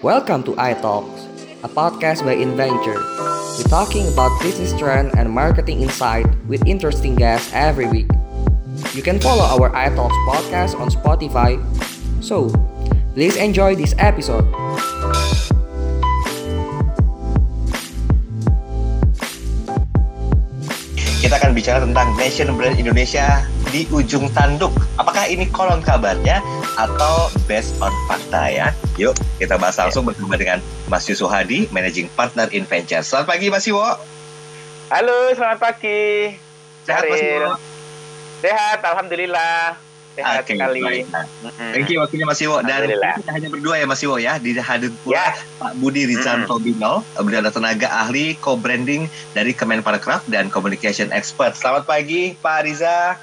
Welcome to iTalks, a podcast by Inventure. We're talking about business trend and marketing insight with interesting guests every week. You can follow our iTalks podcast on Spotify. So, please enjoy this episode. Kita akan bicara tentang Nation Brand Indonesia di ujung tanduk. Apakah ini kolom kabarnya atau based on fakta ya? Yuk kita bahas langsung bersama dengan Mas Yusuf Hadi, Managing Partner in Venture. Selamat pagi Mas Iwo. Halo, selamat pagi. Sehat Mas Iwo? Sehat, Alhamdulillah. Sehat Oke, sekali. baik. Thank you waktunya Mas Iwo. Dan kita hanya berdua ya Mas Iwo ya. Di hadir pula Ya. Pak Budi Rizanto Bino, beliau adalah tenaga ahli co-branding dari Kemenparekraf dan Communication Expert. Selamat pagi Pak Riza.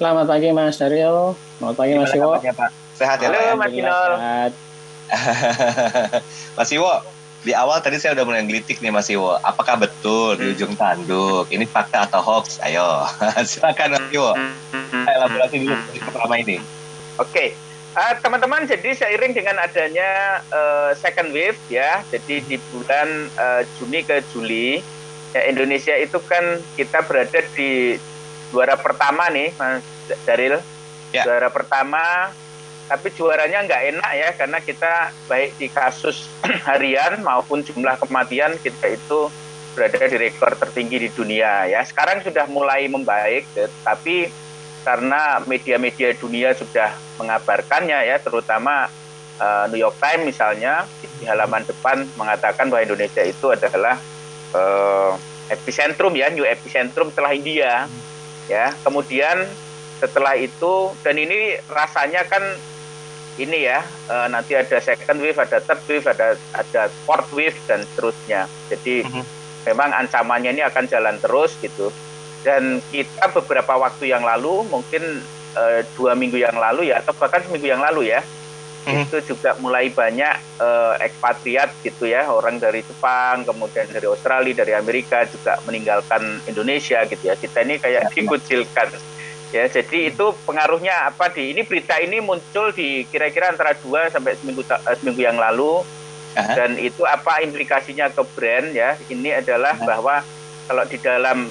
Selamat pagi Mas Dario. Selamat pagi Mas Iwo. Sehat ya Halo? Mas Kinol. sehat. Mas Iwo, di awal tadi saya udah mulai ngelitik nih Mas Iwo. Apakah betul di ujung tanduk? Ini fakta atau hoax? Ayo, silakan Mas Iwo. Mm-mm. Saya elaborasi dulu dari pertama ini. Oke. Eh, teman-teman, jadi seiring dengan adanya eh, second wave ya, jadi di bulan eh, Juni ke Juli, ya, Indonesia itu kan kita berada di juara pertama nih, Mas Daril. Ya. Juara pertama, tapi juaranya nggak enak ya, karena kita baik di kasus harian maupun jumlah kematian kita itu berada di rekor tertinggi di dunia ya. Sekarang sudah mulai membaik, tapi karena media-media dunia sudah mengabarkannya ya, terutama eh, New York Times misalnya di halaman depan mengatakan bahwa Indonesia itu adalah eh, epicentrum ya, new epicentrum setelah India ya. Kemudian setelah itu dan ini rasanya kan ini ya eh, nanti ada second wave, ada third wave, ada ada fourth wave dan seterusnya. Jadi Mhm. memang ancamannya ini akan jalan terus gitu. Dan kita beberapa waktu yang lalu, mungkin eh, dua minggu yang lalu ya, atau bahkan seminggu yang lalu ya, Mhm. itu juga mulai banyak eh, ekspatriat gitu ya, orang dari Jepang, kemudian dari Australia, dari Amerika juga meninggalkan Indonesia gitu ya. Kita ini kayak dikucilkan. Ya, jadi itu pengaruhnya apa di ini berita ini muncul di kira-kira antara dua sampai seminggu eh, seminggu yang lalu. Aha. dan itu apa implikasinya ke brand ya? Ini adalah Aha. bahwa kalau di dalam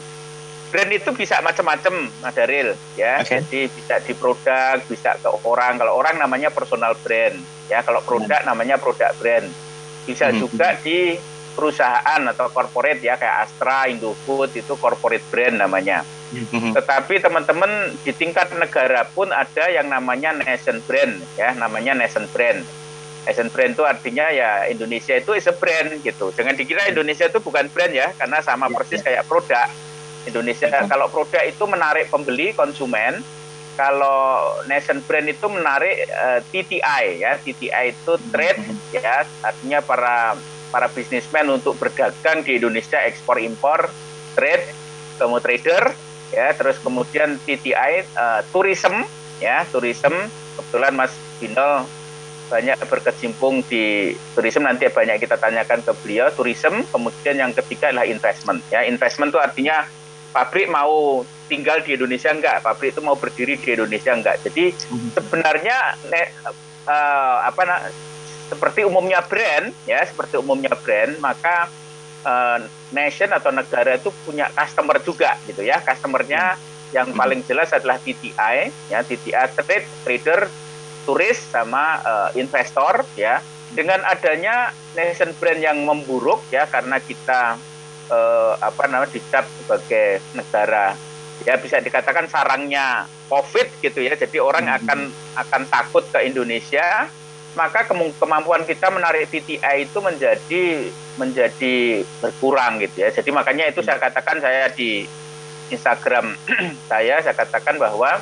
brand itu bisa macam-macam Mas Daril ya. Oke. jadi bisa di produk bisa ke orang. Kalau orang namanya personal brand ya. Kalau produk namanya produk brand. Bisa Mhm. juga di perusahaan atau corporate ya. Kayak Astra, Indofood itu corporate brand namanya Mhm. tetapi teman-teman di tingkat negara pun ada yang namanya nation brand ya namanya nation brand nation brand itu artinya ya Indonesia itu is a brand gitu jangan dikira Indonesia itu bukan brand ya karena sama Ya, persis kayak produk Indonesia Betul. kalau produk itu menarik pembeli konsumen kalau nation brand itu menarik eh, TTI ya TTI itu trade Mhm. ya artinya para para bisnismen untuk berdagang di Indonesia ekspor impor trade kemudian trader ya. Terus kemudian TTI eh, tourism ya tourism. Kebetulan Mas Bino banyak berkecimpung di tourism. Nanti banyak kita tanyakan ke beliau tourism. Kemudian yang ketiga adalah investment ya. Investment itu artinya pabrik mau tinggal di Indonesia enggak? Pabrik itu mau berdiri di Indonesia enggak? Jadi Mhm. sebenarnya ne- eh, apa na- seperti umumnya brand ya seperti umumnya brand maka eh, nation atau negara itu punya customer juga gitu ya customernya yang Hmm. paling jelas adalah TTI ya TTI trade trader turis sama eh, investor ya dengan adanya nation brand yang memburuk ya karena kita eh, apa namanya dicap sebagai negara ya bisa dikatakan sarangnya COVID gitu ya jadi orang Mhm. akan akan takut ke Indonesia maka kemampuan kita menarik TTI itu menjadi menjadi berkurang gitu ya. Jadi makanya itu saya katakan saya di Instagram saya saya katakan bahwa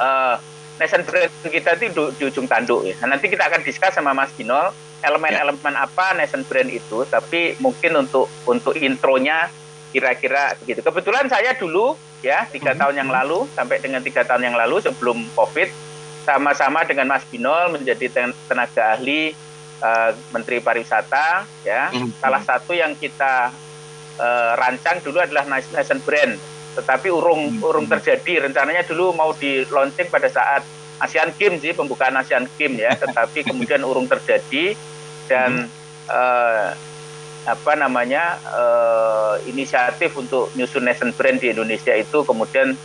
eh nation brand kita itu di, di ujung tanduk ya. Nah, nanti kita akan diskus sama Mas Dino elemen-elemen apa nation brand itu, tapi mungkin untuk untuk intronya kira-kira begitu. Kebetulan saya dulu ya tiga Mhm. tahun yang lalu sampai dengan tiga tahun yang lalu sebelum COVID sama-sama dengan Mas Binol menjadi ten- tenaga ahli eh, Menteri Pariwisata ya. Mhm. Salah satu yang kita eh, rancang dulu adalah nation brand tetapi urung Hmm. urung terjadi rencananya dulu mau di launching pada saat Asian Games sih pembukaan Asian Games ya tetapi kemudian urung terjadi dan uh, apa namanya uh, inisiatif untuk nyusun nation brand di Indonesia itu kemudian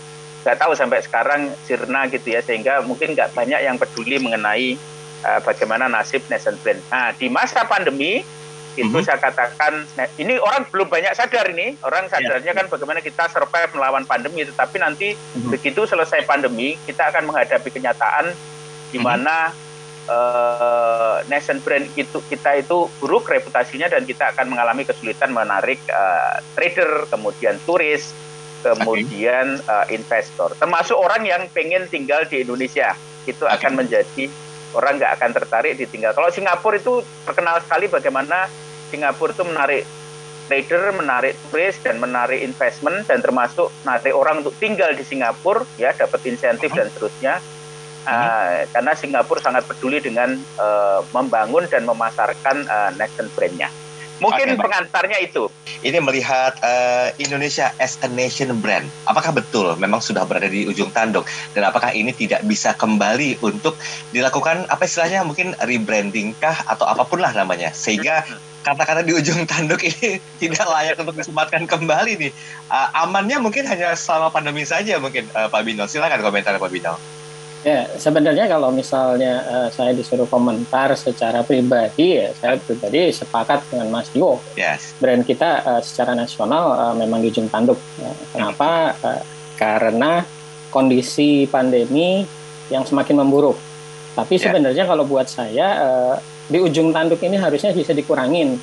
nggak tahu sampai sekarang sirna gitu ya sehingga mungkin nggak banyak yang peduli mengenai uh, bagaimana nasib nation brand. Nah di masa pandemi itu mm-hmm. saya katakan nah, ini orang belum banyak sadar ini orang ya. sadarnya yeah. kan bagaimana kita survive melawan pandemi tetapi nanti mm-hmm. begitu selesai pandemi kita akan menghadapi kenyataan di mhm. mana mm-hmm. uh, nation brand itu kita itu buruk reputasinya dan kita akan mengalami kesulitan menarik uh, trader kemudian turis kemudian okay. uh, investor termasuk orang yang pengen tinggal di Indonesia itu okay. akan menjadi orang nggak akan tertarik ditinggal. Kalau Singapura itu terkenal sekali bagaimana Singapura itu menarik trader, menarik turis dan menarik investment dan termasuk menarik orang untuk tinggal di Singapura ya dapat insentif dan seterusnya. Uh, karena Singapura sangat peduli dengan uh, membangun dan memasarkan uh, nation brand-nya. Mungkin okay, pengantarnya itu. Ini melihat uh, Indonesia as a nation brand. Apakah betul memang sudah berada di ujung tanduk dan apakah ini tidak bisa kembali untuk dilakukan apa istilahnya mungkin rebranding kah atau apa pun lah namanya sehingga kata-kata di ujung tanduk ini tidak layak untuk disematkan kembali nih. Uh, amannya mungkin hanya selama pandemi saja mungkin uh, Pak Bino. Silakan komentar Pak Bino. Ya, sebenarnya kalau misalnya uh, saya disuruh komentar secara pribadi ya, saya pribadi sepakat dengan Mas Dio. Yes. Brand kita uh, secara nasional uh, memang di ujung tanduk. Ya, kenapa? Uh, karena kondisi pandemi yang semakin memburuk. Tapi ya. sebenarnya kalau buat saya uh, di ujung tanduk ini harusnya bisa dikurangin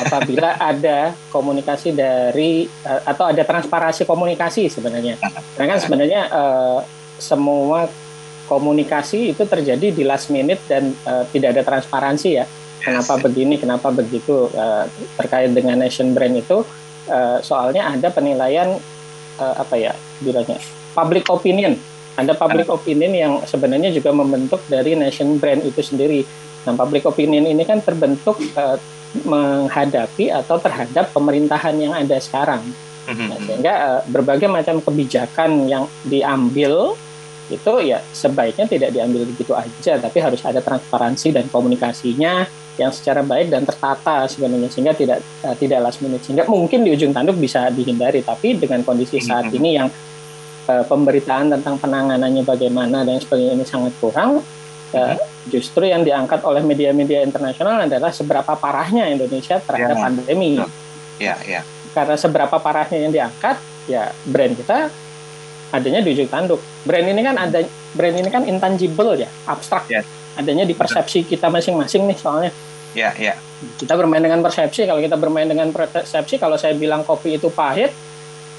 apabila ada komunikasi dari uh, atau ada transparansi komunikasi sebenarnya. Karena kan sebenarnya uh, semua komunikasi itu terjadi di last minute dan uh, tidak ada transparansi ya. Kenapa begini, kenapa begitu uh, terkait dengan nation brand itu uh, soalnya ada penilaian uh, apa ya bilangnya public opinion. Ada public opinion yang sebenarnya juga membentuk dari nation brand itu sendiri Nah, public opinion ini kan terbentuk uh, menghadapi atau terhadap pemerintahan yang ada sekarang. Mhm. Nah, sehingga uh, berbagai macam kebijakan yang diambil itu ya sebaiknya tidak diambil begitu aja, tapi harus ada transparansi dan komunikasinya yang secara baik dan tertata sebenarnya sehingga tidak uh, tidak last minute sehingga mungkin di ujung tanduk bisa dihindari, tapi dengan kondisi saat mhm. ini yang uh, pemberitaan tentang penanganannya bagaimana dan sebagainya ini sangat kurang, ya, justru yang diangkat oleh media-media internasional adalah seberapa parahnya Indonesia terhadap ya. pandemi. Ya, ya. Karena seberapa parahnya yang diangkat, ya brand kita adanya di ujung tanduk. Brand ini kan ada brand ini kan intangible ya, abstrak. Ya. Adanya di persepsi kita masing-masing nih soalnya. Ya, ya. Kita bermain dengan persepsi. Kalau kita bermain dengan persepsi, kalau saya bilang kopi itu pahit,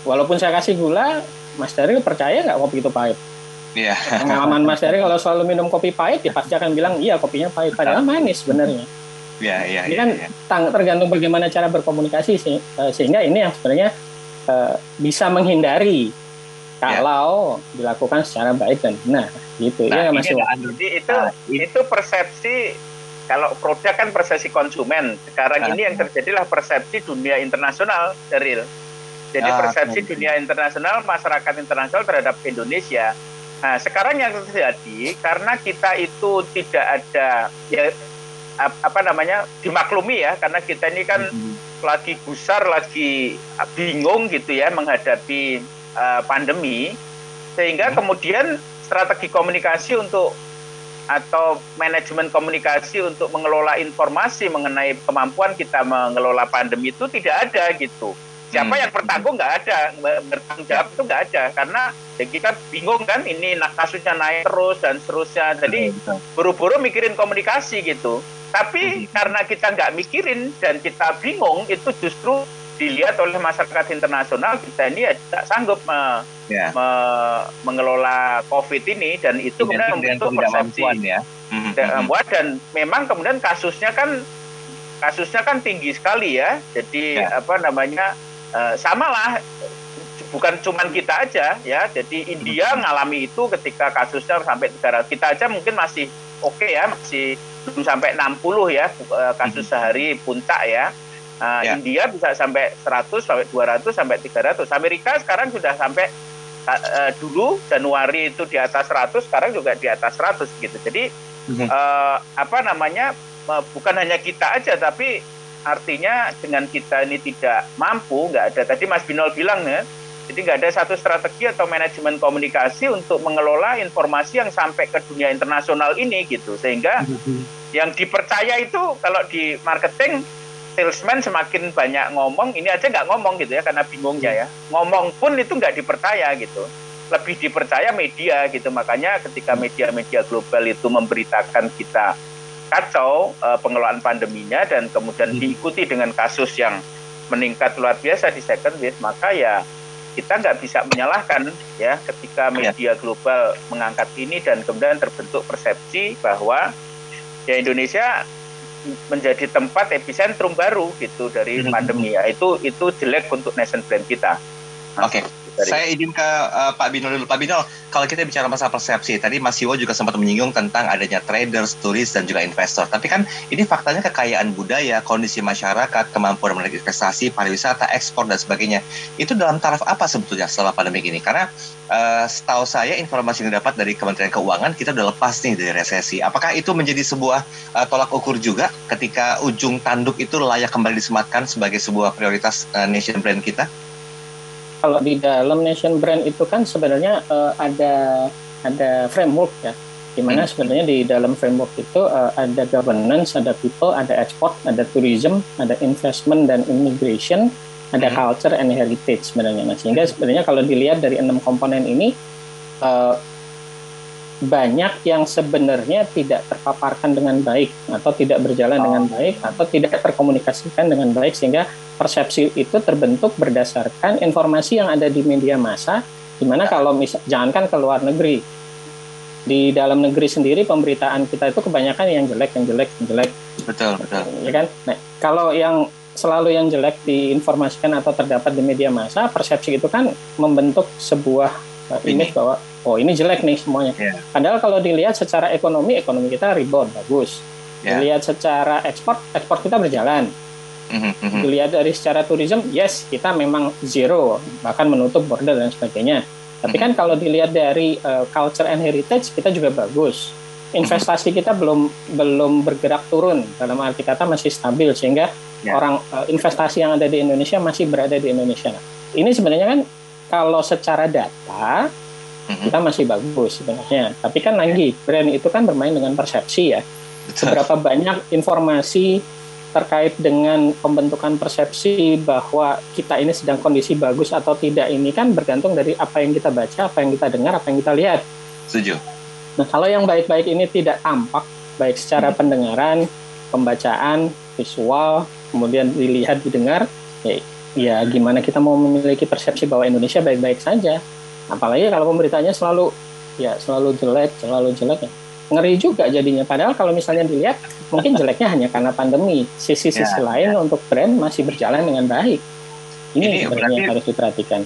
walaupun saya kasih gula, Mas Daryl percaya nggak kopi itu pahit? Iya. Pengalaman Mas Eri kalau selalu minum kopi pahit ya pasti akan bilang iya kopinya pahit padahal manis sebenarnya. Iya, iya. Ini kan ya, ya. tergantung bagaimana cara berkomunikasi sih, eh, sehingga ini yang sebenarnya uh, bisa menghindari kalau ya. dilakukan secara baik dan benar gitu nah, ya Mas. Jadi itu nah, itu persepsi kalau produk kan persepsi konsumen. Sekarang nah, ini yang terjadilah persepsi dunia internasional, Daril. Jadi ah, persepsi dunia internasional, masyarakat internasional terhadap Indonesia Nah, sekarang yang terjadi karena kita itu tidak ada ya apa namanya dimaklumi ya karena kita ini kan mm-hmm. lagi gusar lagi bingung gitu ya menghadapi uh, pandemi sehingga mm-hmm. kemudian strategi komunikasi untuk atau manajemen komunikasi untuk mengelola informasi mengenai kemampuan kita mengelola pandemi itu tidak ada gitu. Siapa hmm. yang bertanggung? Nggak ada. Bertanggung jawab itu nggak ada. Karena ya kita bingung kan ini kasusnya naik terus dan seterusnya. Jadi buru-buru mikirin komunikasi gitu. Tapi hmm. karena kita nggak mikirin dan kita bingung itu justru dilihat oleh masyarakat internasional kita ini ya tidak sanggup me, yeah. me, mengelola COVID ini dan itu kemudian membentuk persepsi ya. Mm -hmm. dan memang kemudian kasusnya kan kasusnya kan tinggi sekali ya jadi yeah. apa namanya Eh, sama lah bukan cuma kita aja ya jadi India hmm. ngalami itu ketika kasusnya sampai 300 kita aja mungkin masih oke okay ya masih belum sampai 60 ya eh, kasus hmm. sehari puncak ya uh, ya. India bisa sampai 100 sampai 200 sampai 300 Amerika sekarang sudah sampai uh, dulu Januari itu di atas 100 sekarang juga di atas 100 gitu. Jadi uh, apa namanya bukan hanya kita aja tapi artinya dengan kita ini tidak mampu nggak ada. Tadi Mas Binol bilang ya jadi nggak ada satu strategi atau manajemen komunikasi untuk mengelola informasi yang sampai ke dunia internasional ini gitu. Sehingga yang dipercaya itu kalau di marketing salesman semakin banyak ngomong ini aja nggak ngomong gitu ya karena bingungnya ya ngomong pun itu nggak dipercaya gitu lebih dipercaya media gitu makanya ketika media-media global itu memberitakan kita kacau uh, pengelolaan pandeminya dan kemudian hmm. diikuti dengan kasus yang meningkat luar biasa di second wave maka ya kita nggak bisa menyalahkan ya ketika ya. media global mengangkat ini dan kemudian terbentuk persepsi bahwa ya Indonesia menjadi tempat epicentrum baru gitu dari hmm. pandemi ya itu itu jelek untuk nation brand kita. Oke. Okay. Dari... Saya izin ke uh, Pak Bino dulu. Pak Bino, kalau kita bicara masalah persepsi, tadi Mas Siwo juga sempat menyinggung tentang adanya traders, turis, dan juga investor. Tapi kan ini faktanya kekayaan budaya, kondisi masyarakat, kemampuan menarik investasi, pariwisata, ekspor, dan sebagainya. Itu dalam taraf apa sebetulnya setelah pandemi ini? Karena uh, setahu saya informasi yang didapat dari Kementerian Keuangan, kita udah lepas nih dari resesi. Apakah itu menjadi sebuah uh, tolak ukur juga ketika ujung tanduk itu layak kembali disematkan sebagai sebuah prioritas uh, nation brand kita? Kalau di dalam nation brand itu kan sebenarnya uh, ada ada framework ya di mana hmm. sebenarnya di dalam framework itu uh, ada governance, ada people, ada export, ada tourism, ada investment dan immigration, ada hmm. culture and heritage sebenarnya mas. Sehingga sebenarnya kalau dilihat dari enam komponen ini uh, banyak yang sebenarnya tidak terpaparkan dengan baik atau tidak berjalan oh. dengan baik atau tidak terkomunikasikan dengan baik sehingga persepsi itu terbentuk berdasarkan informasi yang ada di media massa di mana kalau misal jangankan ke luar negeri. Di dalam negeri sendiri pemberitaan kita itu kebanyakan yang jelek yang jelek yang jelek. Betul betul. Ya kan? Nah kalau yang selalu yang jelek diinformasikan atau terdapat di media massa persepsi itu kan membentuk sebuah uh, image bahwa oh ini jelek nih semuanya. Yeah. Padahal kalau dilihat secara ekonomi, ekonomi kita rebound bagus. Yeah. Dilihat secara ekspor, ekspor kita berjalan. Mm-hmm. Dilihat dari secara tourism, yes kita memang zero, bahkan menutup border dan sebagainya. Tapi kan kalau dilihat dari uh, culture and heritage kita juga bagus. Investasi kita belum belum bergerak turun dalam arti kata masih stabil sehingga yeah. orang uh, investasi yang ada di Indonesia masih berada di Indonesia. Ini sebenarnya kan kalau secara data hmm kita masih bagus sebenarnya. Tapi kan lagi brand itu kan bermain dengan persepsi ya. Seberapa banyak informasi terkait dengan pembentukan persepsi bahwa kita ini sedang kondisi bagus atau tidak ini kan bergantung dari apa yang kita baca, apa yang kita dengar, apa yang kita lihat. Setuju. Nah, kalau yang baik-baik ini tidak tampak baik secara hmm. pendengaran, pembacaan, visual, kemudian dilihat, didengar, ya, ya gimana kita mau memiliki persepsi bahwa Indonesia baik-baik saja apalagi kalau pemberitanya selalu ya selalu jelek selalu jelek ya. Ngeri juga jadinya. Padahal kalau misalnya dilihat mungkin jeleknya hanya karena pandemi. Sisi-sisi ya, lain ya. untuk brand masih berjalan dengan baik. Ini, ini sebenarnya yang harus diperhatikan.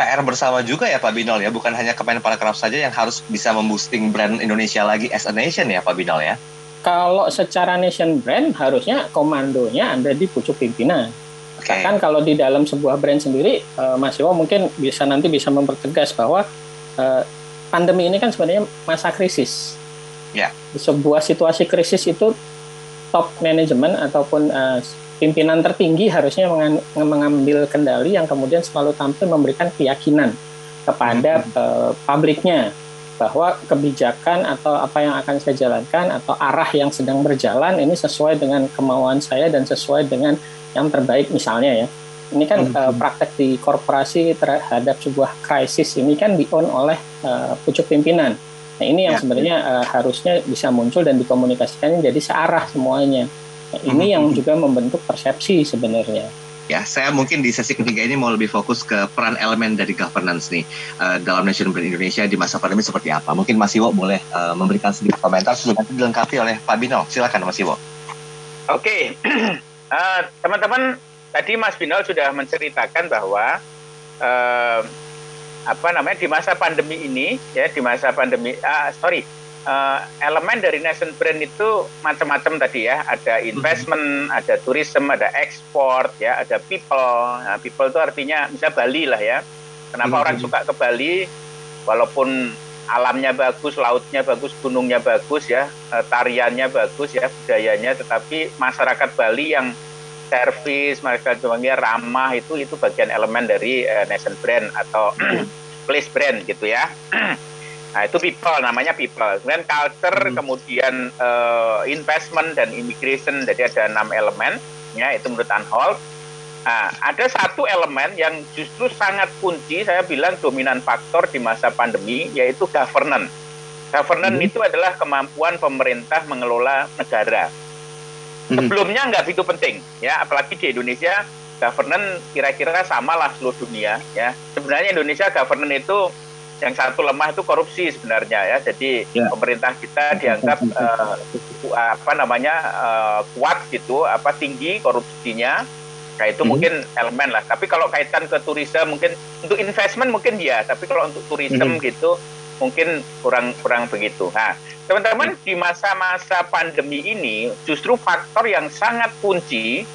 PR bersama juga ya Pak Binol ya. Bukan hanya Kemenparekraf saja yang harus bisa memboosting brand Indonesia lagi as a nation ya Pak Binol ya? Kalau secara nation brand harusnya komandonya ada di pucuk pimpinan Okay. Bahkan kalau di dalam sebuah brand sendiri, uh, Mas Iwo mungkin bisa nanti bisa mempertegas bahwa uh, pandemi ini kan sebenarnya masa krisis. Yeah. Di sebuah situasi krisis itu top manajemen ataupun uh, pimpinan tertinggi harusnya mengambil kendali yang kemudian selalu tampil memberikan keyakinan kepada mm-hmm. uh, publiknya bahwa kebijakan atau apa yang akan saya jalankan atau arah yang sedang berjalan ini sesuai dengan kemauan saya dan sesuai dengan yang terbaik misalnya ya ini kan hmm. uh, praktek di korporasi terhadap sebuah krisis ini kan di own oleh uh, pucuk pimpinan nah ini yang ya. sebenarnya uh, harusnya bisa muncul dan dikomunikasikan jadi searah semuanya nah, ini hmm. yang juga membentuk persepsi sebenarnya ya saya mungkin di sesi ketiga ini mau lebih fokus ke peran elemen dari governance nih uh, dalam Nation Brand Indonesia di masa pandemi seperti apa mungkin Mas Iwo boleh uh, memberikan sedikit komentar sebelum nanti dilengkapi oleh Pak Bino silakan Mas Iwo oke okay. Eh, teman-teman, tadi Mas Binol sudah menceritakan bahwa uh, apa namanya di masa pandemi ini, ya di masa pandemi, uh, sorry, uh, elemen dari nation brand itu macam-macam tadi ya, ada investment, mm-hmm. ada tourism, ada ekspor, ya, ada people. Nah, people itu artinya bisa Bali lah ya. Kenapa mm-hmm. orang suka ke Bali? Walaupun alamnya bagus, lautnya bagus, gunungnya bagus ya, uh, tariannya bagus ya, budayanya, tetapi masyarakat Bali yang servis, masyarakat Bali ramah itu itu bagian elemen dari uh, nation brand atau place brand gitu ya. Nah, itu people namanya people. Kemudian culture, hmm. kemudian uh, investment dan immigration. Jadi ada enam elemen ya itu menurut Anhol. Nah, ada satu elemen yang justru sangat kunci, saya bilang dominan faktor di masa pandemi, yaitu governance. Governance hmm. itu adalah kemampuan pemerintah mengelola negara. Hmm. Sebelumnya nggak begitu penting, ya, apalagi di Indonesia governance kira-kira sama lah seluruh dunia, ya. Sebenarnya Indonesia governance itu yang satu lemah itu korupsi sebenarnya ya. Jadi ya. pemerintah kita dianggap uh, apa namanya uh, kuat gitu, apa tinggi korupsinya. Nah itu hmm. mungkin elemen lah. Tapi kalau kaitan ke turisme mungkin untuk investment mungkin ya. Tapi kalau untuk turisme hmm. gitu mungkin kurang kurang begitu. Nah teman-teman hmm. di masa-masa pandemi ini justru faktor yang sangat kunci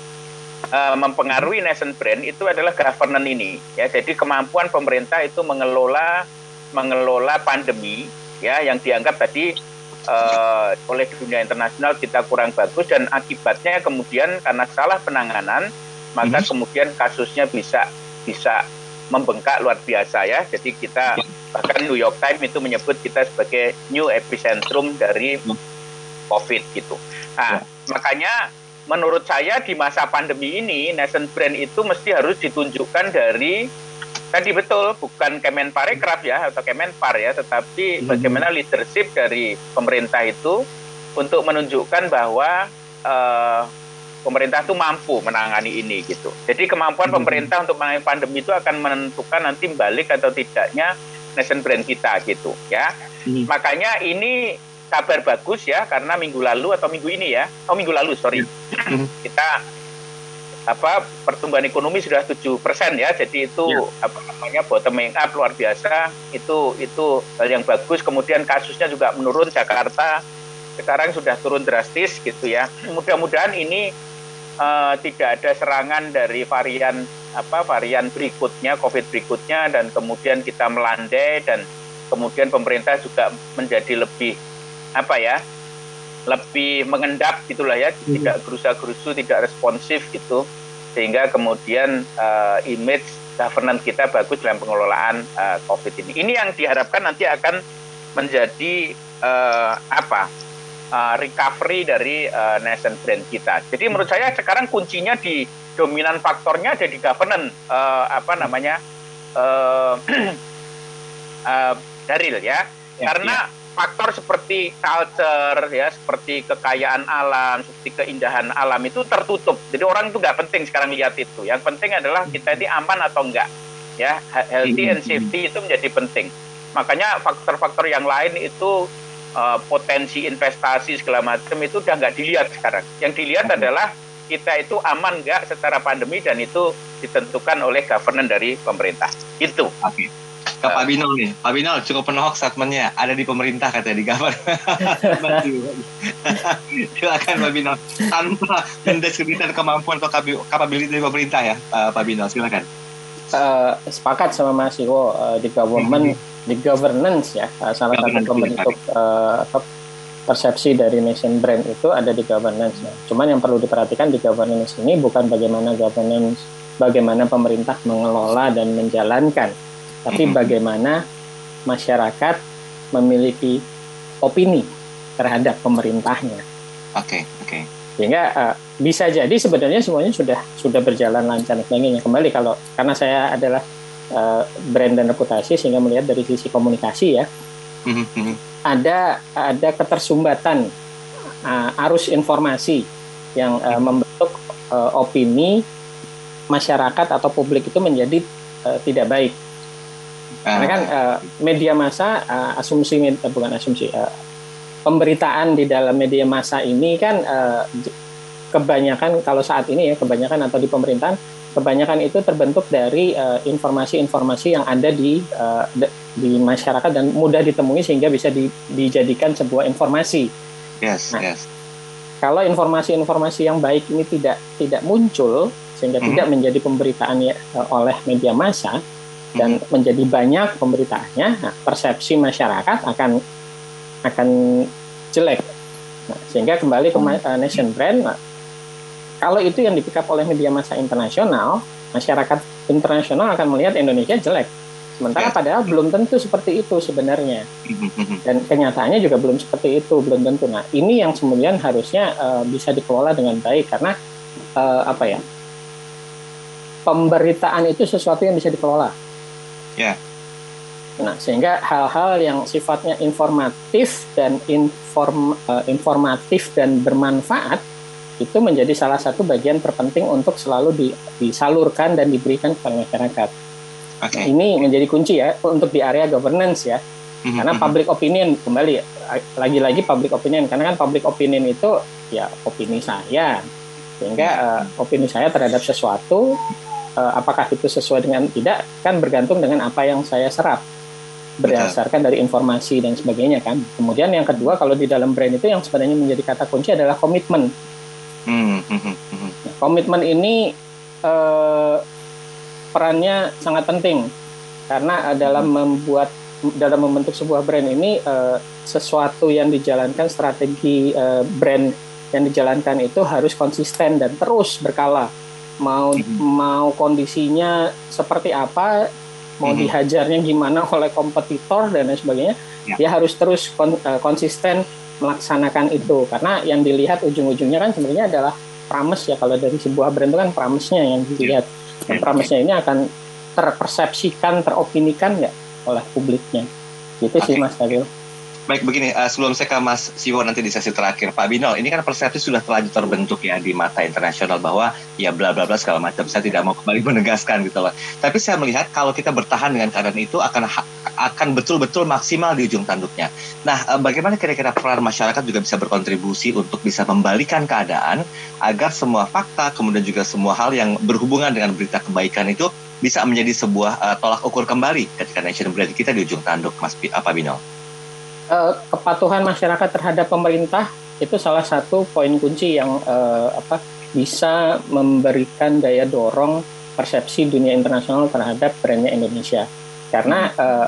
uh, mempengaruhi nation brand itu adalah governance ini ya jadi kemampuan pemerintah itu mengelola mengelola pandemi ya yang dianggap tadi uh, oleh dunia internasional kita kurang bagus dan akibatnya kemudian karena salah penanganan maka hmm. kemudian kasusnya bisa bisa membengkak luar biasa ya. Jadi kita bahkan New York Times itu menyebut kita sebagai new epicentrum dari mhm. COVID gitu. Nah, ya. makanya menurut saya di masa pandemi ini nation brand itu mesti harus ditunjukkan dari Tadi betul, bukan Kemenparekraf ya atau Kemenpar ya, tetapi hmm. bagaimana leadership dari pemerintah itu untuk menunjukkan bahwa uh, pemerintah itu mampu menangani ini gitu. Jadi kemampuan hmm. pemerintah untuk menangani pandemi itu akan menentukan nanti balik atau tidaknya nation brand kita gitu ya. Hmm. Makanya ini kabar bagus ya karena minggu lalu atau minggu ini ya, oh minggu lalu sorry, hmm. kita apa pertumbuhan ekonomi sudah tujuh persen ya jadi itu ya. apa namanya bottoming up luar biasa itu itu hal yang bagus kemudian kasusnya juga menurun Jakarta sekarang sudah turun drastis gitu ya mudah-mudahan ini uh, tidak ada serangan dari varian apa varian berikutnya covid berikutnya dan kemudian kita melandai dan kemudian pemerintah juga menjadi lebih apa ya lebih mengendap gitulah ya, hmm. tidak gerusa-gerusu, tidak responsif gitu, sehingga kemudian uh, image governance kita bagus dalam pengelolaan uh, COVID ini. Ini yang diharapkan nanti akan menjadi uh, apa uh, recovery dari uh, nation brand kita. Jadi menurut saya sekarang kuncinya di dominan faktornya ada di governance uh, apa namanya uh, uh, Daril ya, ya karena ya. faktor seperti culture ya seperti kekayaan alam seperti keindahan alam itu tertutup. Jadi orang itu nggak penting sekarang lihat itu. Yang penting adalah kita ini aman atau enggak ya. Healthy and safety itu menjadi penting. Makanya faktor-faktor yang lain itu uh, potensi investasi segala macam itu udah nggak dilihat sekarang yang dilihat adalah kita itu aman nggak secara pandemi dan itu ditentukan oleh governance dari pemerintah itu okay ke Pak Binol nih. Pak Binol cukup penuh statementnya. Ada di pemerintah katanya di gambar. Silakan Pak Binol. Tanpa mendeskripsikan kemampuan atau kapabilitas dari pemerintah ya, Pak Binol. Silakan. Uh, sepakat sama Mas Iwo uh, di government, di governance ya. Uh, salah satu pembentuk uh, persepsi dari nation brand itu ada di governance. Ya. Cuman yang perlu diperhatikan di governance ini bukan bagaimana governance, bagaimana pemerintah mengelola dan menjalankan tapi bagaimana masyarakat memiliki opini terhadap pemerintahnya. Oke, okay, oke. Okay. Sehingga uh, bisa jadi sebenarnya semuanya sudah sudah berjalan lancar sebagainya. Kembali kalau karena saya adalah uh, brand dan reputasi sehingga melihat dari sisi komunikasi ya. Mm -hmm. Ada ada ketersumbatan uh, arus informasi yang uh, membentuk uh, opini masyarakat atau publik itu menjadi uh, tidak baik karena kan uh, media massa uh, asumsi uh, bukan asumsi uh, pemberitaan di dalam media massa ini kan uh, kebanyakan kalau saat ini ya kebanyakan atau di pemerintahan kebanyakan itu terbentuk dari informasi-informasi uh, yang ada di uh, di masyarakat dan mudah ditemui sehingga bisa di, dijadikan sebuah informasi. Yes, nah, yes. Kalau informasi-informasi yang baik ini tidak tidak muncul sehingga mm -hmm. tidak menjadi pemberitaan ya, oleh media massa, dan hmm. menjadi banyak pemberitaannya, nah, persepsi masyarakat akan akan jelek. Nah, sehingga kembali ke uh, nation brand, nah, kalau itu yang dipikap oleh media massa internasional, masyarakat internasional akan melihat Indonesia jelek. Sementara ya. padahal belum tentu seperti itu sebenarnya. Dan kenyataannya juga belum seperti itu, belum tentu. Nah, ini yang kemudian harusnya uh, bisa dikelola dengan baik karena uh, apa ya? Pemberitaan itu sesuatu yang bisa dikelola. Ya. Nah, sehingga hal-hal yang sifatnya informatif dan inform, uh, informatif dan bermanfaat itu menjadi salah satu bagian terpenting untuk selalu di, disalurkan dan diberikan kepada masyarakat. Okay. Ini menjadi kunci ya untuk di area governance ya. Mm-hmm. Karena mhm. public opinion kembali lagi-lagi public opinion karena kan public opinion itu ya opini saya. Sehingga uh, opini saya terhadap sesuatu uh, apakah itu sesuai dengan tidak kan bergantung dengan apa yang saya serap berdasarkan dari informasi dan sebagainya kan. Kemudian yang kedua kalau di dalam brand itu yang sebenarnya menjadi kata kunci adalah komitmen. Mm-hmm. Nah, komitmen ini uh, perannya sangat penting. Karena dalam membuat dalam membentuk sebuah brand ini uh, sesuatu yang dijalankan strategi uh, brand yang dijalankan itu harus konsisten dan terus berkala. Mau mau kondisinya seperti apa mau dihajarnya gimana oleh kompetitor dan lain sebagainya ya. dia harus terus kon, uh, konsisten melaksanakan itu karena yang dilihat ujung-ujungnya kan sebenarnya adalah promise ya kalau dari sebuah brand itu kan promise-nya yang dilihat dan promise-nya ini akan terpersepsikan, teropinikan nggak oleh publiknya. Gitu okay. sih Mas Fadil. Baik begini, uh, sebelum saya ke Mas Siwo nanti di sesi terakhir, Pak Binol, ini kan persepsi sudah terlanjur terbentuk ya di mata internasional bahwa ya bla bla bla segala macam. Saya tidak mau kembali menegaskan gitu loh. Tapi saya melihat kalau kita bertahan dengan keadaan itu akan akan betul-betul maksimal di ujung tanduknya. Nah, uh, bagaimana kira-kira peran masyarakat juga bisa berkontribusi untuk bisa membalikan keadaan agar semua fakta kemudian juga semua hal yang berhubungan dengan berita kebaikan itu bisa menjadi sebuah uh, tolak ukur kembali ketika nation brand kita di ujung tanduk, Mas apa Binol? Uh, kepatuhan masyarakat terhadap pemerintah itu salah satu poin kunci yang uh, apa bisa memberikan daya dorong persepsi dunia internasional terhadap brandnya Indonesia karena uh,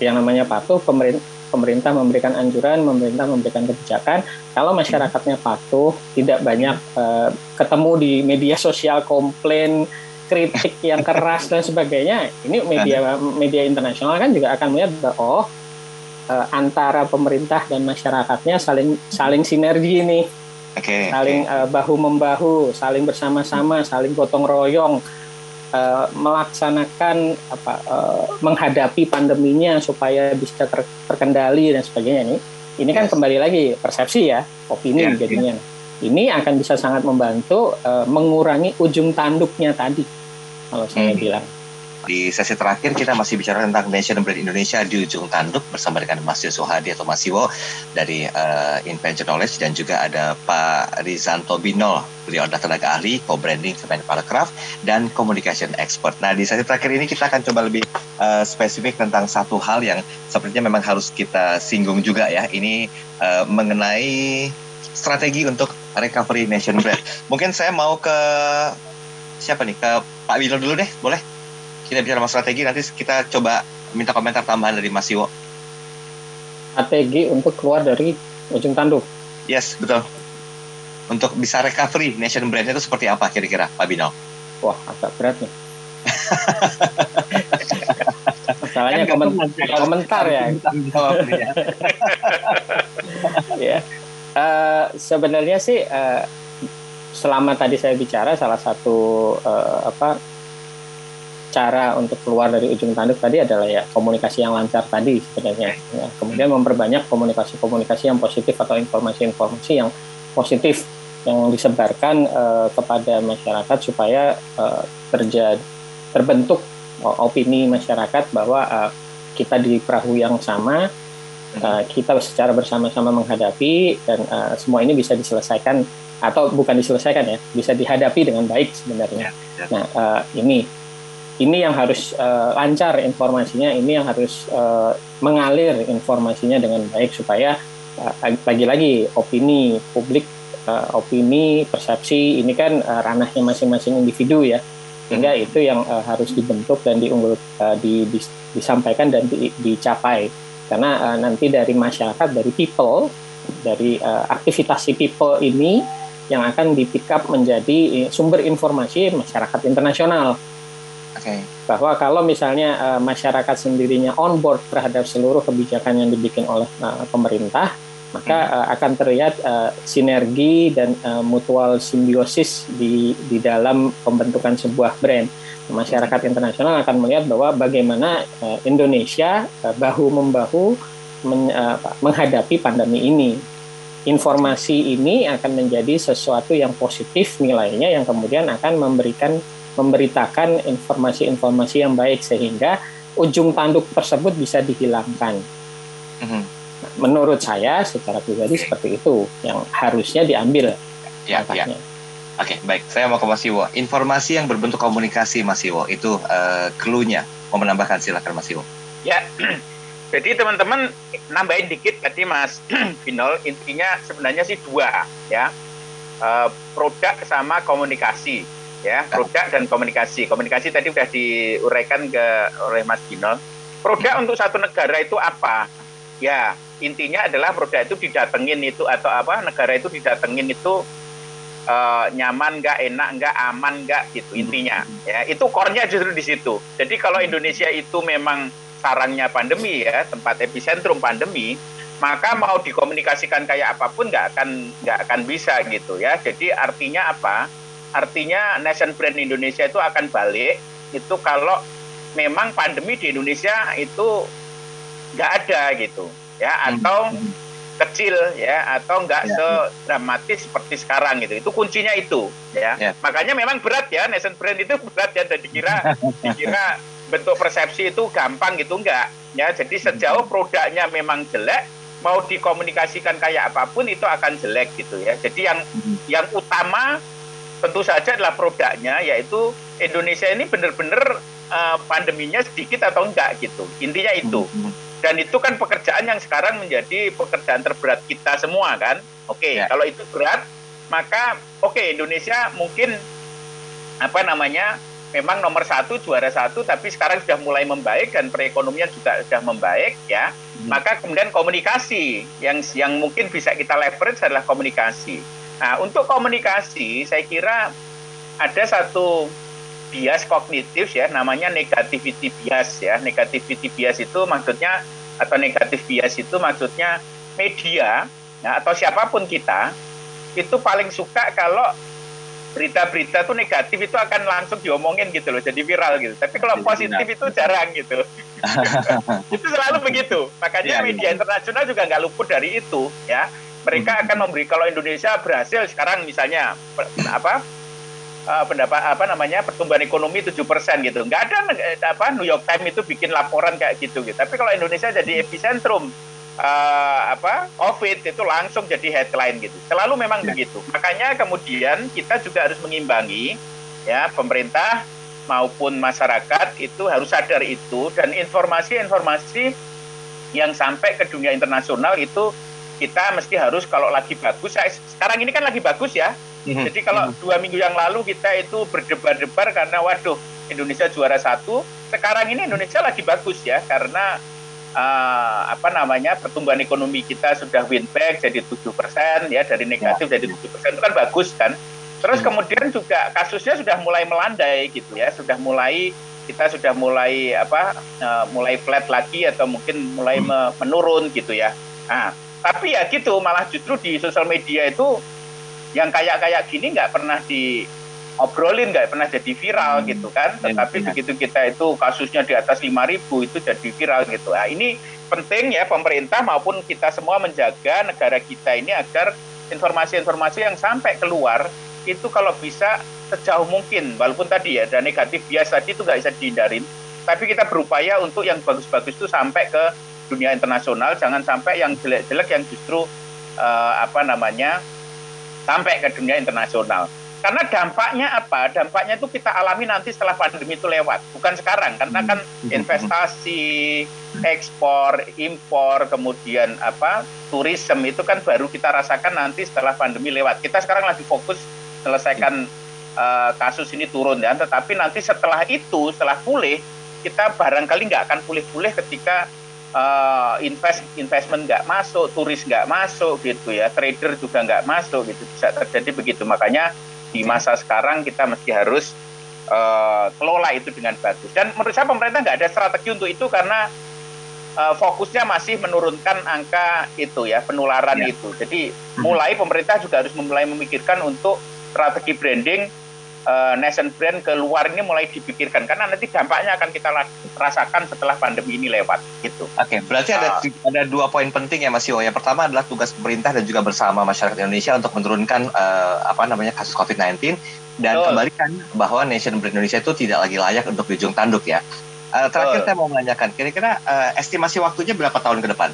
yang namanya patuh pemerintah pemerintah memberikan anjuran, pemerintah memberikan kebijakan. Kalau masyarakatnya patuh, tidak banyak uh, ketemu di media sosial komplain, kritik yang keras dan sebagainya. Ini media media internasional kan juga akan melihat oh uh, antara pemerintah dan masyarakatnya saling saling sinergi nih, okay, saling okay. Uh, bahu membahu, saling bersama-sama, saling gotong royong uh, melaksanakan apa uh, menghadapi pandeminya supaya bisa ter, terkendali dan sebagainya nih. Ini kan kembali lagi persepsi ya, opini yeah, jadinya. Yeah. Ini akan bisa sangat membantu uh, mengurangi ujung tanduknya tadi, kalau saya hmm. bilang. Di sesi terakhir kita masih bicara tentang Nation Brand Indonesia di ujung tanduk bersama dengan Mas Yusuf Hadi atau Mas Iwo dari uh, Invention Knowledge dan juga ada Pak Rizanto Binol, beliau adalah tenaga ahli co-branding Kemenparekraf dan communication expert. Nah di sesi terakhir ini kita akan coba lebih uh, spesifik tentang satu hal yang sepertinya memang harus kita singgung juga ya. Ini uh, mengenai strategi untuk recovery nation brand. Mungkin saya mau ke siapa nih? Ke Pak Wilo dulu deh, boleh? Kita bicara masalah strategi nanti kita coba minta komentar tambahan dari Mas Iwo. Strategi untuk keluar dari ujung tanduk. Yes, betul. Untuk bisa recovery nation brand itu seperti apa kira-kira Pak Bino? Wah, agak berat nih. Masalahnya kan komen komentar ya. ya. Uh, sebenarnya sih uh, selama tadi saya bicara salah satu uh, apa cara untuk keluar dari ujung tanduk tadi adalah ya komunikasi yang lancar tadi sebenarnya. Ya. Kemudian memperbanyak komunikasi-komunikasi yang positif atau informasi-informasi yang positif yang disebarkan uh, kepada masyarakat supaya uh, terjadi terbentuk opini masyarakat bahwa uh, kita di perahu yang sama, uh, kita secara bersama-sama menghadapi dan uh, semua ini bisa diselesaikan atau bukan diselesaikan ya, bisa dihadapi dengan baik sebenarnya. Ya, ya. Nah uh, ini ini yang harus uh, lancar informasinya, ini yang harus uh, mengalir informasinya dengan baik supaya lagi eh, lagi-lagi opini publik, uh, opini, persepsi ini kan uh, ranahnya masing-masing individu ya. sehingga itu yang uh, harus dibentuk dan diunggul uh, di, di, disampaikan dan di, dicapai karena uh, nanti dari masyarakat dari people dari uh, aktivitas si people ini yang akan di pick up menjadi sumber informasi masyarakat internasional. Okay. Bahwa kalau misalnya uh, masyarakat sendirinya on board terhadap seluruh kebijakan yang dibikin oleh uh, pemerintah, maka uh, akan terlihat uh, sinergi dan uh, mutual simbiosis di di dalam pembentukan sebuah brand. Masyarakat internasional akan melihat bahwa bagaimana uh, Indonesia uh, bahu membahu men, uh, menghadapi pandemi ini. Informasi ini akan menjadi sesuatu yang positif nilainya yang kemudian akan memberikan memberitakan informasi-informasi yang baik sehingga ujung tanduk tersebut bisa dihilangkan. Mm -hmm menurut saya secara pribadi seperti itu yang harusnya diambil ya, ya. Oke, baik. Saya mau ke Mas Iwo. Informasi yang berbentuk komunikasi, Mas Iwo, itu uh, clue-nya. Mau menambahkan, silakan Mas Iwo. Ya, jadi teman-teman nambahin dikit tadi Mas Vinol, intinya sebenarnya sih dua, ya. Uh, produk sama komunikasi, ya. Produk dan komunikasi. Komunikasi tadi sudah diuraikan ke oleh Mas Vinol. Produk untuk satu negara itu apa? Ya, intinya adalah produk itu didatengin itu atau apa negara itu didatengin itu uh, nyaman nggak enak nggak aman nggak gitu intinya ya itu core-nya justru di situ jadi kalau Indonesia itu memang sarangnya pandemi ya tempat epicentrum pandemi maka mau dikomunikasikan kayak apa pun nggak akan nggak akan bisa gitu ya jadi artinya apa artinya nation brand Indonesia itu akan balik itu kalau memang pandemi di Indonesia itu nggak ada gitu ya hmm. atau kecil ya atau enggak ya. sedramatis seperti sekarang gitu. Itu kuncinya itu ya. ya. Makanya memang berat ya nation brand itu berat ya dan dikira dikira bentuk persepsi itu gampang gitu enggak ya. Jadi sejauh produknya memang jelek mau dikomunikasikan kayak apa pun itu akan jelek gitu ya. Jadi yang hmm. yang utama tentu saja adalah produknya yaitu Indonesia ini benar-benar uh, pandeminya sedikit atau enggak gitu. Intinya itu. Hmm. Dan itu kan pekerjaan yang sekarang menjadi pekerjaan terberat kita semua kan. Oke, okay, ya. kalau itu berat, maka oke okay, Indonesia mungkin apa namanya memang nomor satu juara satu, tapi sekarang sudah mulai membaik dan perekonomian juga sudah membaik ya. Hmm. Maka kemudian komunikasi yang yang mungkin bisa kita leverage adalah komunikasi. Nah, untuk komunikasi saya kira ada satu bias kognitif ya namanya negativity bias ya. Negativity bias itu maksudnya atau negatif bias itu maksudnya media ya, atau siapa pun kita itu paling suka kalau berita-berita itu negatif itu akan langsung diomongin gitu loh jadi viral gitu. Tapi kalau positif itu jarang gitu. Itu selalu begitu. Makanya ya, media internasional juga nggak luput dari itu ya mereka akan memberi kalau Indonesia berhasil sekarang misalnya apa uh, pendapat apa namanya pertumbuhan ekonomi 7% gitu. Nggak ada apa New York Times itu bikin laporan kayak gitu gitu. Tapi kalau Indonesia jadi epicentrum uh, apa COVID itu langsung jadi headline gitu. Selalu memang ya. begitu. Makanya kemudian kita juga harus mengimbangi ya pemerintah maupun masyarakat itu harus sadar itu dan informasi-informasi yang sampai ke dunia internasional itu kita mesti harus kalau lagi bagus sekarang ini kan lagi bagus ya Mhm. Jadi kalau mhm. dua minggu yang lalu kita itu berdebar-debar karena waduh Indonesia juara satu, sekarang ini Indonesia lagi bagus ya karena uh, apa namanya pertumbuhan ekonomi kita sudah win back jadi tujuh persen ya dari negatif ya. jadi tujuh persen itu kan bagus kan. Terus hmm. kemudian juga kasusnya sudah mulai melandai gitu ya, sudah mulai kita sudah mulai apa uh, mulai flat lagi atau mungkin mulai hmm. menurun gitu ya. Nah, tapi ya gitu malah justru di sosial media itu yang kayak kayak gini nggak pernah di obrolin nggak pernah jadi viral hmm. gitu kan iya, tetapi ya. begitu kita itu kasusnya di atas 5000 itu jadi viral gitu nah ini penting ya pemerintah maupun kita semua menjaga negara kita ini agar informasi-informasi yang sampai keluar itu kalau bisa sejauh mungkin walaupun tadi ya ada negatif bias tadi itu nggak bisa dihindarin tapi kita berupaya untuk yang bagus-bagus itu sampai ke dunia internasional jangan sampai yang jelek-jelek yang justru uh, apa namanya sampai ke dunia internasional. Karena dampaknya apa? Dampaknya itu kita alami nanti setelah pandemi itu lewat, bukan sekarang. Karena kan hmm. investasi, ekspor, impor, kemudian apa turisme itu kan baru kita rasakan nanti setelah pandemi lewat. Kita sekarang lagi fokus selesaikan uh, kasus ini turun ya. Tetapi nanti setelah itu, setelah pulih, kita barangkali nggak akan pulih-pulih ketika uh, invest investment nggak masuk, turis nggak masuk gitu ya, trader juga nggak masuk gitu bisa terjadi begitu. Makanya di masa sekarang kita mesti harus uh, kelola itu dengan bagus. Dan menurut saya pemerintah nggak ada strategi untuk itu karena uh, fokusnya masih menurunkan angka itu ya penularan ya. itu. Jadi hmm. mulai pemerintah juga harus mulai memikirkan untuk strategi branding uh, nation brand keluar ini mulai dipikirkan karena nanti dampaknya akan kita rasakan setelah pandemi ini lewat gitu. Oke, okay, berarti ada uh, ada dua poin penting ya Mas Yo. Yang pertama adalah tugas pemerintah dan juga bersama masyarakat Indonesia untuk menurunkan uh, apa namanya kasus COVID-19 dan betul. kembalikan bahwa nation brand Indonesia itu tidak lagi layak untuk dijung tanduk ya. Uh, terakhir saya mau menanyakan, kira-kira uh, estimasi waktunya berapa tahun ke depan?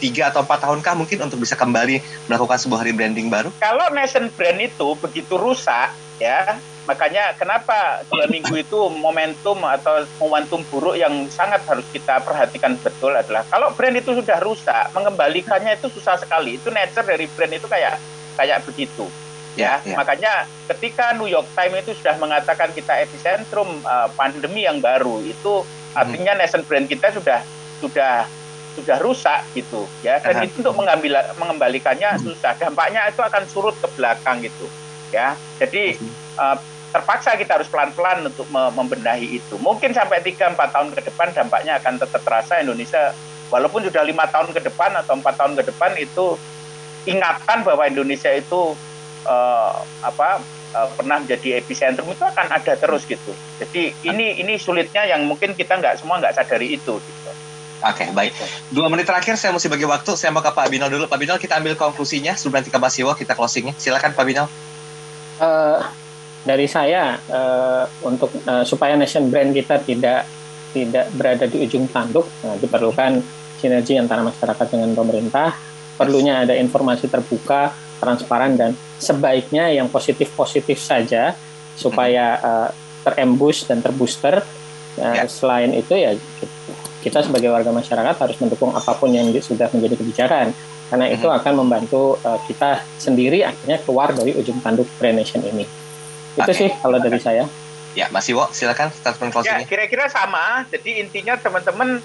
tiga atau empat tahunkah mungkin untuk bisa kembali melakukan sebuah rebranding baru? Kalau nation brand itu begitu rusak, ya makanya kenapa dua minggu itu momentum atau momentum buruk yang sangat harus kita perhatikan betul adalah kalau brand itu sudah rusak mengembalikannya itu susah sekali itu nature dari brand itu kayak kayak begitu ya, ya, ya. makanya ketika New York Times itu sudah mengatakan kita epicentrum uh, pandemi yang baru itu hmm. artinya hmm. nation brand kita sudah sudah sudah rusak gitu ya dan uh -huh. itu untuk mengambil mengembalikannya hmm. susah dampaknya itu akan surut ke belakang gitu ya jadi uh, terpaksa kita harus pelan-pelan untuk membenahi itu mungkin sampai 3-4 tahun ke depan dampaknya akan tetap terasa Indonesia walaupun sudah lima tahun ke depan atau empat tahun ke depan itu ingatan bahwa Indonesia itu uh, apa uh, pernah menjadi epicentrum itu akan ada terus gitu jadi ini ini sulitnya yang mungkin kita nggak semua nggak sadari itu gitu. Oke, okay, baik. Dua menit terakhir saya mesti bagi waktu. Saya mau ke Pak Bino dulu. Pak Bino, kita ambil konklusinya sebelum nanti ke Mas Iwo, kita closingnya. Silakan Pak Bino. Uh, dari saya uh, untuk uh, supaya nation brand kita tidak tidak berada di ujung tanduk, nah, diperlukan sinergi antara masyarakat dengan pemerintah. Perlunya ada informasi terbuka, transparan dan sebaiknya yang positif-positif saja supaya uh, terembus dan terbooster. Uh, ya. Selain itu ya kita sebagai warga masyarakat harus mendukung apa pun yang sudah menjadi kebijakan karena itu hmm. akan membantu uh, kita sendiri akhirnya keluar dari ujung tanduk brand nation ini. Itu okay. sih kalau dari saya. Ya, Mas Iwo, silakan statement closing. Ya, kira-kira sama. Jadi intinya teman-teman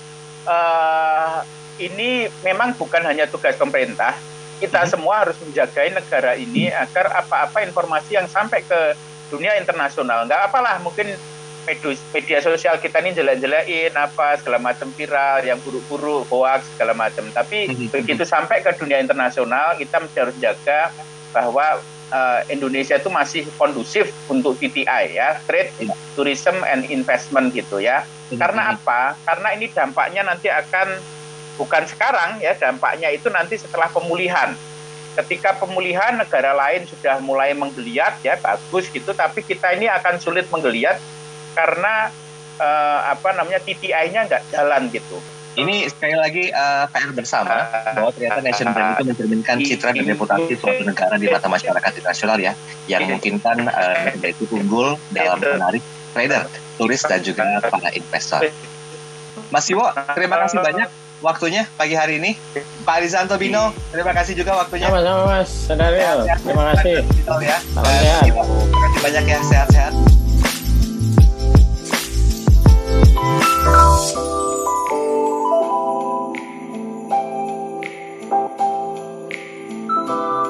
uh, ini memang bukan hanya tugas pemerintah. Kita hmm. semua harus menjaga negara ini agar apa-apa informasi yang sampai ke dunia internasional. Nggak apalah, mungkin media sosial kita ini jelek-jelekin apa segala macam viral yang buruk-buruk hoax segala macam tapi mm-hmm. begitu sampai ke dunia internasional kita mesti harus jaga bahwa uh, Indonesia itu masih kondusif untuk TTI ya trade yeah. tourism and investment gitu ya mm-hmm. karena apa karena ini dampaknya nanti akan bukan sekarang ya dampaknya itu nanti setelah pemulihan ketika pemulihan negara lain sudah mulai menggeliat ya bagus gitu tapi kita ini akan sulit menggeliat karena uh, apa namanya TTI-nya nggak jalan gitu. Ini sekali lagi eh, uh, PR bersama bahwa ternyata nation brand itu mencerminkan citra dan reputasi suatu negara di mata masyarakat internasional ya, yang memungkinkan eh, uh, negara itu unggul dalam menarik trader, turis dan juga para investor. Mas Iwo, terima kasih banyak waktunya pagi hari ini. Pak Rizanto Bino, terima kasih juga waktunya. Sama-sama Mas, Sadaril. Terima kasih. Terima ya. Terima kasih banyak ya, sehat-sehat. Thank you Bye.